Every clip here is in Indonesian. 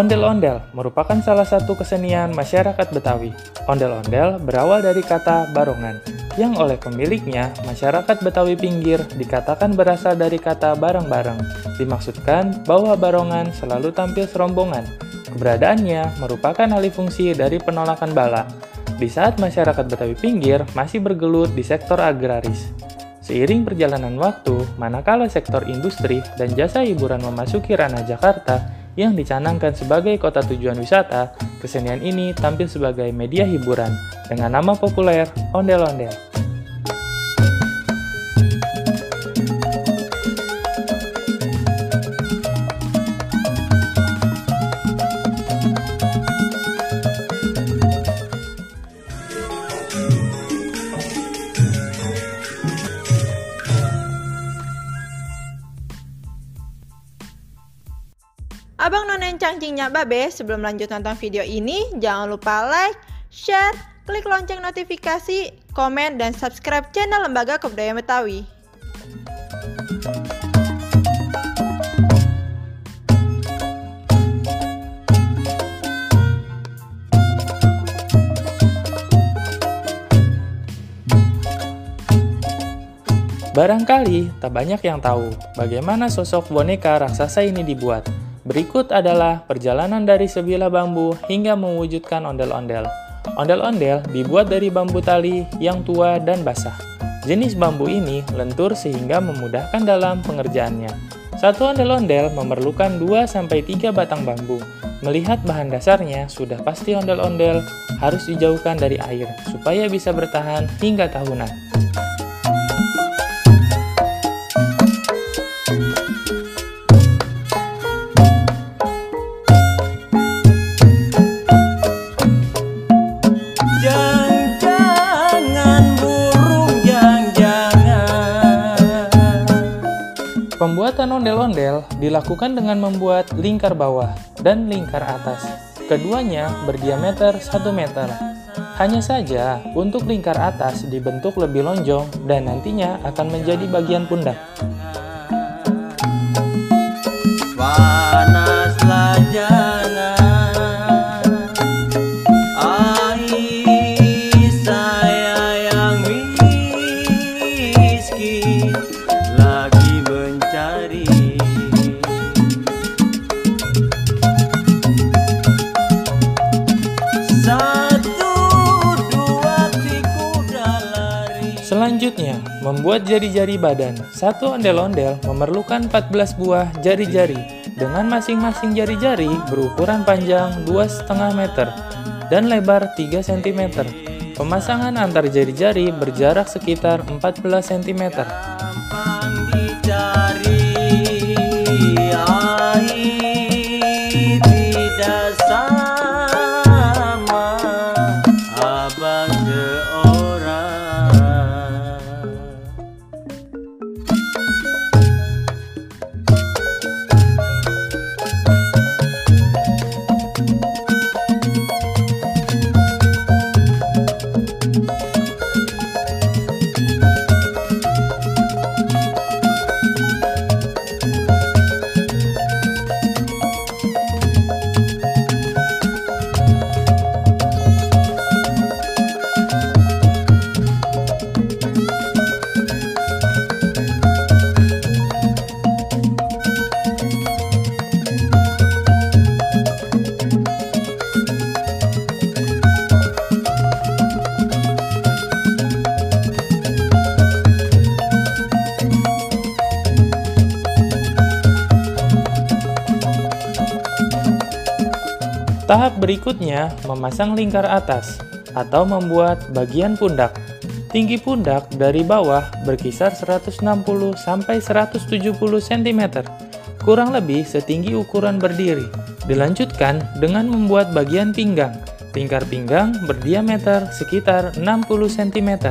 Ondel-ondel merupakan salah satu kesenian masyarakat Betawi. Ondel-ondel berawal dari kata barongan, yang oleh pemiliknya, masyarakat Betawi pinggir dikatakan berasal dari kata bareng-bareng. Dimaksudkan bahwa barongan selalu tampil serombongan. Keberadaannya merupakan alih fungsi dari penolakan bala. Di saat masyarakat Betawi pinggir masih bergelut di sektor agraris. Seiring perjalanan waktu, manakala sektor industri dan jasa hiburan memasuki ranah Jakarta, yang dicanangkan sebagai kota tujuan wisata, kesenian ini tampil sebagai media hiburan dengan nama populer ondel-ondel. Cangcingnya babe, sebelum lanjut nonton video ini, jangan lupa like, share, klik lonceng notifikasi, komen, dan subscribe channel Lembaga Kebudayaan Betawi. Barangkali tak banyak yang tahu bagaimana sosok boneka raksasa ini dibuat. Berikut adalah perjalanan dari sebilah bambu hingga mewujudkan ondel-ondel. Ondel-ondel dibuat dari bambu tali yang tua dan basah. Jenis bambu ini lentur sehingga memudahkan dalam pengerjaannya. Satu ondel-ondel memerlukan 2-3 batang bambu. Melihat bahan dasarnya, sudah pasti ondel-ondel harus dijauhkan dari air supaya bisa bertahan hingga tahunan. Pembuatan ondel-ondel dilakukan dengan membuat lingkar bawah dan lingkar atas. Keduanya berdiameter 1 meter. Hanya saja, untuk lingkar atas dibentuk lebih lonjong dan nantinya akan menjadi bagian pundak. Panaslah membuat jari-jari badan. Satu ondel-ondel memerlukan 14 buah jari-jari, dengan masing-masing jari-jari berukuran panjang 2,5 meter dan lebar 3 cm. Pemasangan antar jari-jari berjarak sekitar 14 cm. Tahap berikutnya memasang lingkar atas atau membuat bagian pundak. Tinggi pundak dari bawah berkisar 160 sampai 170 cm, kurang lebih setinggi ukuran berdiri. Dilanjutkan dengan membuat bagian pinggang. Lingkar pinggang berdiameter sekitar 60 cm.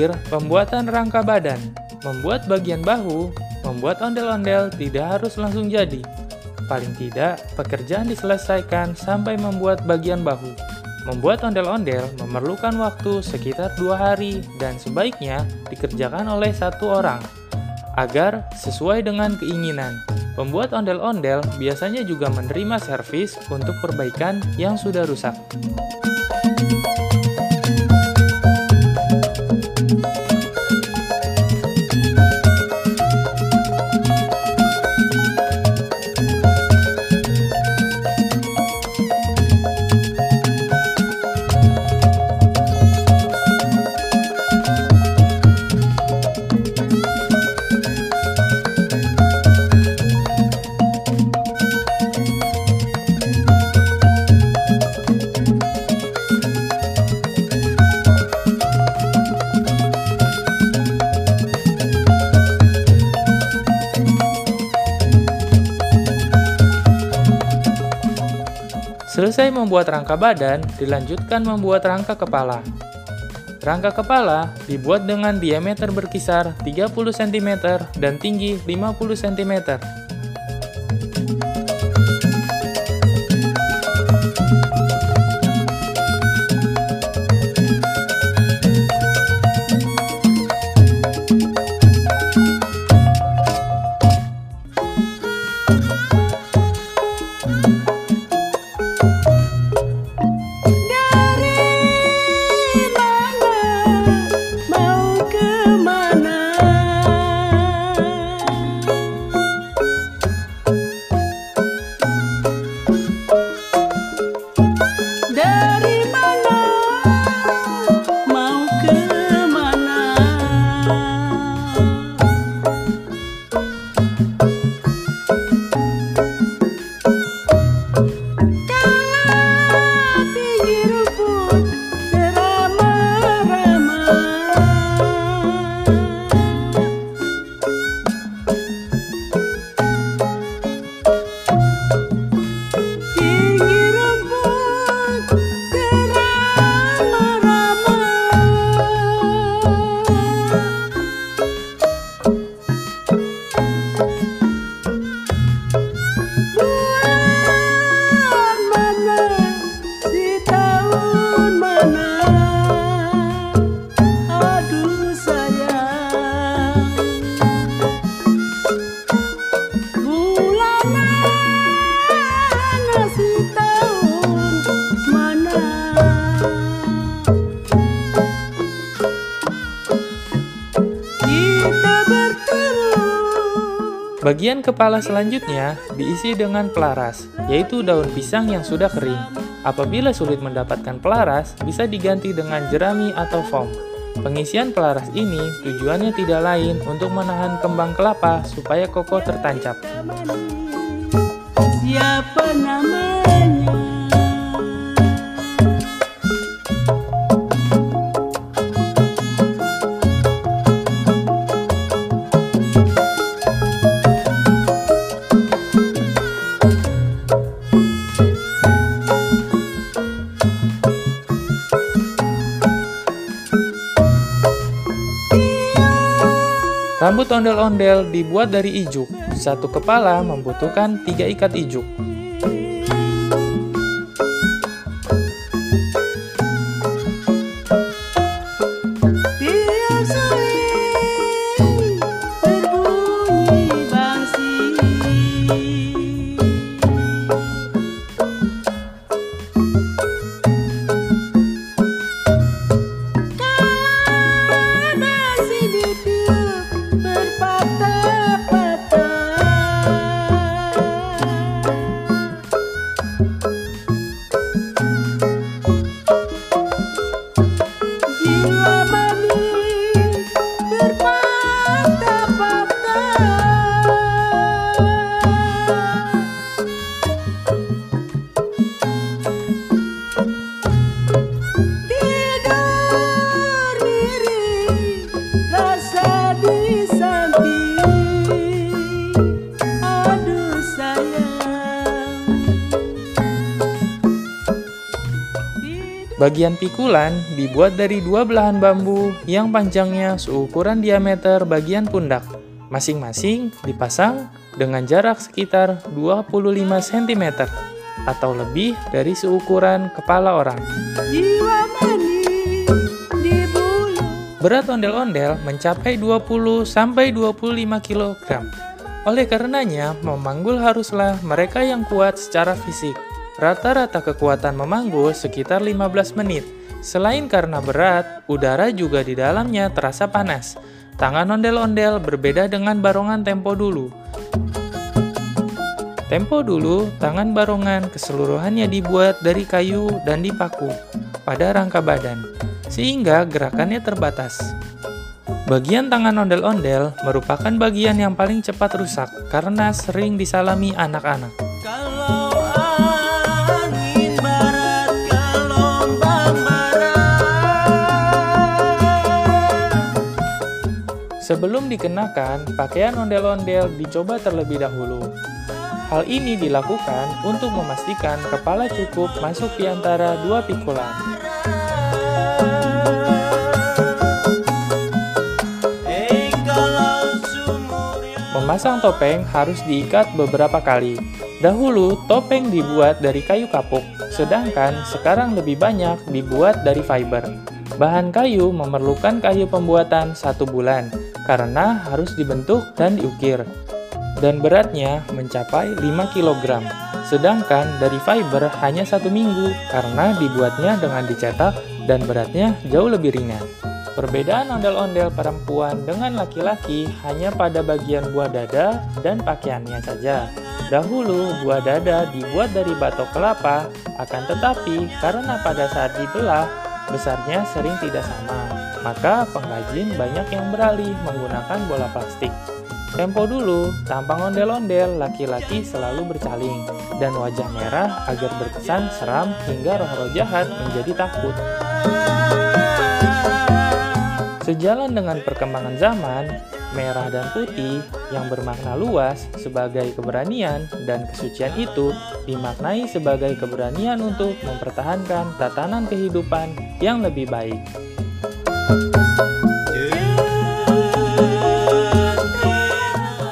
Tahap akhir, pembuatan rangka badan. Membuat bagian bahu, membuat ondel-ondel tidak harus langsung jadi. Paling tidak, pekerjaan diselesaikan sampai membuat bagian bahu. Membuat ondel-ondel memerlukan waktu sekitar dua hari dan sebaiknya dikerjakan oleh satu orang agar sesuai dengan keinginan. Pembuat ondel-ondel biasanya juga menerima servis untuk perbaikan yang sudah rusak. Selesai membuat rangka badan, dilanjutkan membuat rangka kepala. Rangka kepala dibuat dengan diameter berkisar 30 cm dan tinggi 50 cm. Bagian kepala selanjutnya diisi dengan pelaras, yaitu daun pisang yang sudah kering. Apabila sulit mendapatkan pelaras, bisa diganti dengan jerami atau foam. Pengisian pelaras ini tujuannya tidak lain untuk menahan kembang kelapa supaya kokoh tertancap. Siapa namanya? Rambut ondel-ondel dibuat dari ijuk. Satu kepala membutuhkan tiga ikat ijuk. Bagian pikulan dibuat dari dua belahan bambu yang panjangnya seukuran diameter bagian pundak. Masing-masing dipasang dengan jarak sekitar 25 cm atau lebih dari seukuran kepala orang. Berat ondel-ondel mencapai 20 sampai 25 kg. Oleh karenanya, memanggul haruslah mereka yang kuat secara fisik. Rata-rata kekuatan memanggul sekitar 15 menit. Selain karena berat, udara juga di dalamnya terasa panas. Tangan ondel-ondel berbeda dengan barongan tempo dulu. Tempo dulu, tangan barongan keseluruhannya dibuat dari kayu dan dipaku pada rangka badan sehingga gerakannya terbatas. Bagian tangan ondel-ondel merupakan bagian yang paling cepat rusak karena sering disalami anak-anak. Sebelum dikenakan, pakaian ondel-ondel dicoba terlebih dahulu. Hal ini dilakukan untuk memastikan kepala cukup masuk di antara dua pikulan. Memasang topeng harus diikat beberapa kali. Dahulu, topeng dibuat dari kayu kapuk, sedangkan sekarang lebih banyak dibuat dari fiber. Bahan kayu memerlukan kayu pembuatan satu bulan, karena harus dibentuk dan diukir. Dan beratnya mencapai 5 kg. Sedangkan dari fiber hanya satu minggu, karena dibuatnya dengan dicetak dan beratnya jauh lebih ringan. Perbedaan ondel-ondel perempuan dengan laki-laki hanya pada bagian buah dada dan pakaiannya saja. Dahulu, buah dada dibuat dari batok kelapa, akan tetapi karena pada saat dibelah, besarnya sering tidak sama. Maka pengrajin banyak yang beralih menggunakan bola plastik. Tempo dulu, tampang ondel-ondel laki-laki selalu bercaling, dan wajah merah agar berkesan seram hingga roh-roh jahat menjadi takut. Sejalan dengan perkembangan zaman, merah dan putih yang bermakna luas sebagai keberanian dan kesucian itu dimaknai sebagai keberanian untuk mempertahankan tatanan kehidupan yang lebih baik.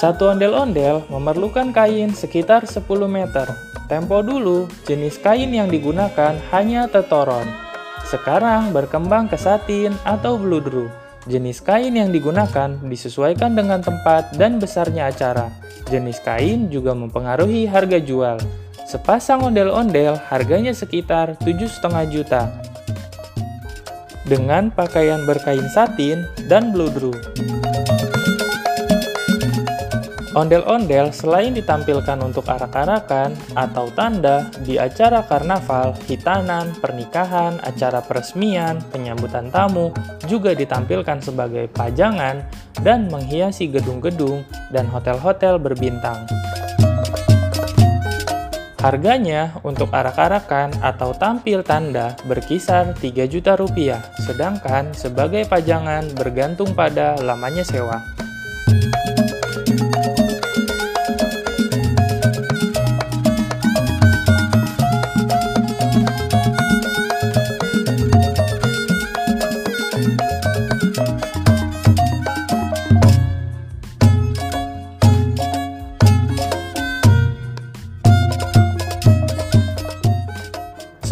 Satu ondel-ondel memerlukan kain sekitar 10 meter. Tempo dulu, jenis kain yang digunakan hanya tetoron, sekarang berkembang ke satin atau bludru. Jenis kain yang digunakan disesuaikan dengan tempat dan besarnya acara. Jenis kain juga mempengaruhi harga jual. Sepasang ondel-ondel harganya sekitar 7,5 juta. Dengan pakaian berkain satin dan bludru. Ondel-ondel selain ditampilkan untuk arak-arakan atau tanda di acara karnaval, hitanan, pernikahan, acara peresmian, penyambutan tamu, juga ditampilkan sebagai pajangan dan menghiasi gedung-gedung dan hotel-hotel berbintang. Harganya untuk arak-arakan atau tampil tanda berkisar 3 juta rupiah, sedangkan sebagai pajangan bergantung pada lamanya sewa.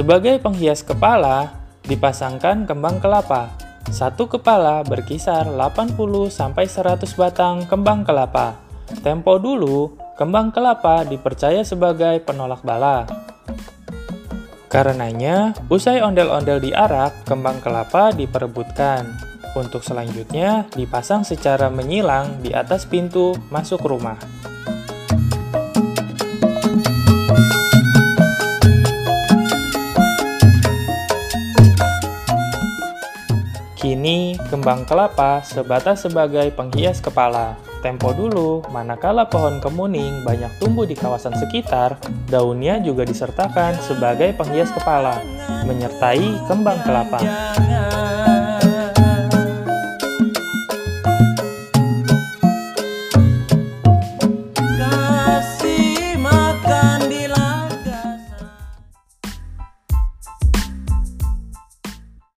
Sebagai penghias kepala, dipasangkan kembang kelapa. Satu kepala berkisar 80-100 batang kembang kelapa. Tempo dulu, kembang kelapa dipercaya sebagai penolak bala. Karenanya, usai ondel-ondel diarak, kembang kelapa diperebutkan. Untuk selanjutnya, dipasang secara menyilang di atas pintu masuk rumah. Kini, kembang kelapa sebatas sebagai penghias kepala. Tempo dulu, manakala pohon kemuning banyak tumbuh di kawasan sekitar, daunnya juga disertakan sebagai penghias kepala, menyertai kembang kelapa.